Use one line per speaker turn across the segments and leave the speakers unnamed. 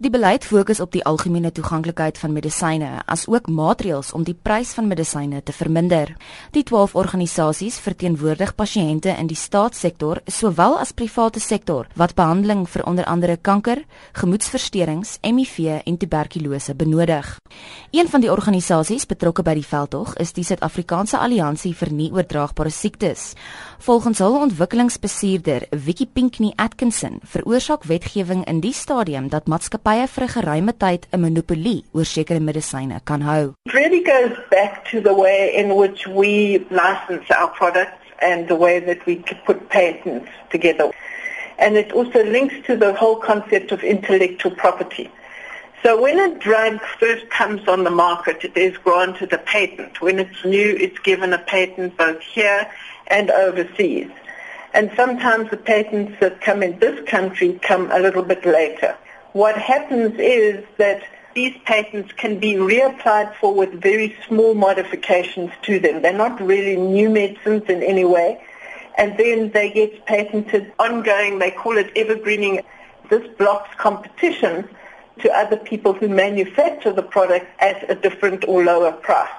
Die beleid fokus op die algemene toeganklikheid van medisyne, asook maatreëls om die prys van medisyne te verminder. Die 12 organisasies verteenwoordig pasiënte in die staatssektor sowel as private sektor wat behandeling vir onder andere kanker, gemoedstoornisse, HIV en tuberkulose benodig. Een van die organisasies betrokke by die veldtog is die Suid-Afrikaanse Alliansie vir Nie-oordraagbare Siektes. Volgens hul ontwikkelingsbestuurder, Vicky Pinkney Atkinson, veroorsaak wetgewing in die stadium dat maatskappye maatskappye vir 'n geruime tyd 'n monopolie oor sekere medisyne kan hou.
It really goes back to the way in which we license our products and the way that we put patents together. And it also links to the whole concept of intellectual property. So when a drug first comes on the market, it is granted a patent. When it's new, it's given a patent both here and overseas. And sometimes the patents that come in this country come a little bit later what happens is that these patents can be reapplied for with very small modifications to them. They're not really new medicines in any way. And then they get patented ongoing. They call it evergreening. This blocks competition to other people who manufacture the product at a different or lower price.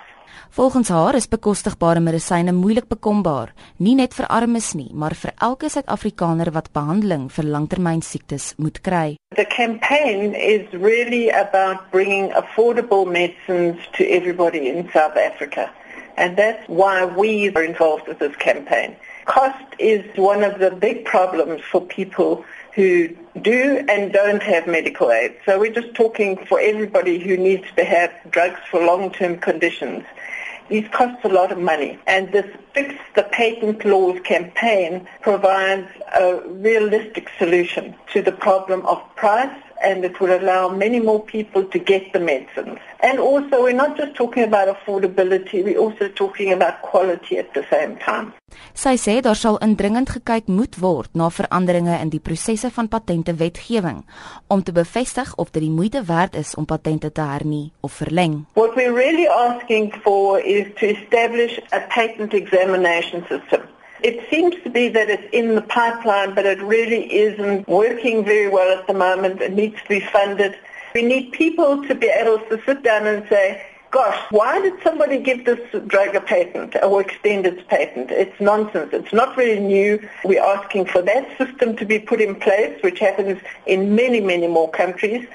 Volgens haar is bekostigbare medisyne moeilik bekombaar, nie net vir armes nie, maar vir elke Suid-Afrikaner wat behandeling vir langtermynsiektes moet kry.
The campaign is really about bringing affordable medicines to everybody in South Africa. And that's why we are involved with this campaign. Cost is one of the big problems for people who do and don't have medical aid. So we're just talking for everybody who needs to have drugs for long-term conditions. These cost a lot of money. And this Fix the Patent Laws campaign provides a realistic solution to the problem of price and it will allow many more people to get the medicines. And also, we're not just talking about affordability, we're also talking about quality at the same time.
Sy sê daar sal indringend gekyk moet word na veranderinge in die prosesse van patente wetgewing om te bevestig of dit die moeite werd is om patente te hernie of verleng.
What we're really asking for is to establish a patent examination system It seems to be that it's in the pipeline, but it really isn't working very well at the moment. It needs to be funded. We need people to be able to sit down and say, gosh, why did somebody give this drug a patent or extend its patent? It's nonsense. It's not really new. We're asking for that system to be put in place, which happens in many, many more countries.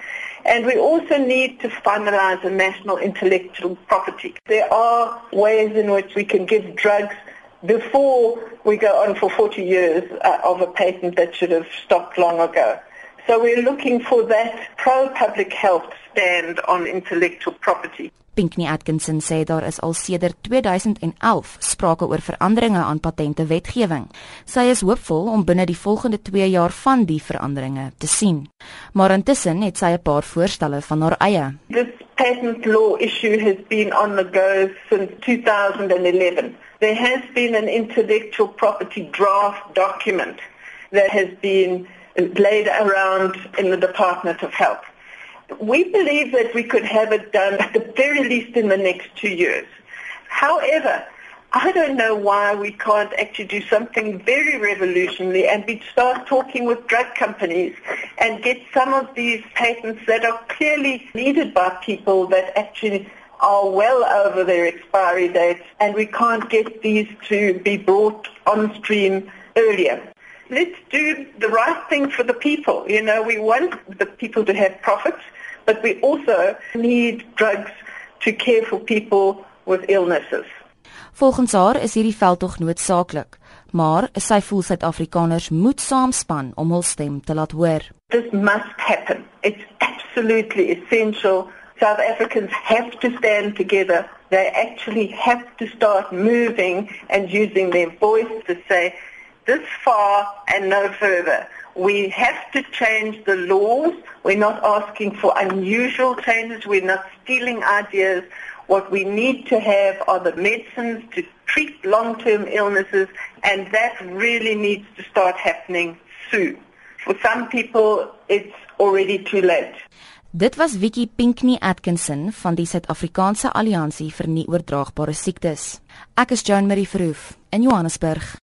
And we also need to finalize a national intellectual property. There are ways in which we can give drugs before we go on for 40 years uh, of a patent that should have stopped long ago. So we're looking for that pro-public health stand on intellectual property.
Pinkney Atkinson sê daar is al sedert 2011 sprake oor veranderinge aan patente wetgewing. Sy is hoopvol om binne die volgende 2 jaar van die veranderinge te sien. Maar intussen het sy 'n paar voorstelle van haar eie.
This patent law issue has been on the go since 2011. There has been an intellectual property draft document that has been laid around in the Department of Health. We believe that we could have it done at the very least in the next two years. However, I don't know why we can't actually do something very revolutionary and we start talking with drug companies and get some of these patents that are clearly needed by people that actually are well over their expiry dates and we can't get these to be brought on stream earlier. Let's do the right thing for the people. You know, we want the people to have profits, but we also need drugs to care for people with illnesses.
Volgens haar is hierdie veldtog noodsaaklik, maar sy voel Suid-Afrikaners moet saamspan om hul stem te laat hoor.
This must happen. It's absolutely essential South Africans have to stand together. They actually have to start moving and using their voice to say, this far and no further. We have to change the laws. We're not asking for unusual changes. We're not stealing ideas. What we need to have are the medicines to treat long-term illnesses, and that really needs to start happening soon. For some people, it's already too late.
Dit was Vicky Pinkney Atkinson van die Suid-Afrikaanse Alliansie vir Nie-oordraagbare Siektes. Ek is Joan Marie Verhoef in Johannesburg.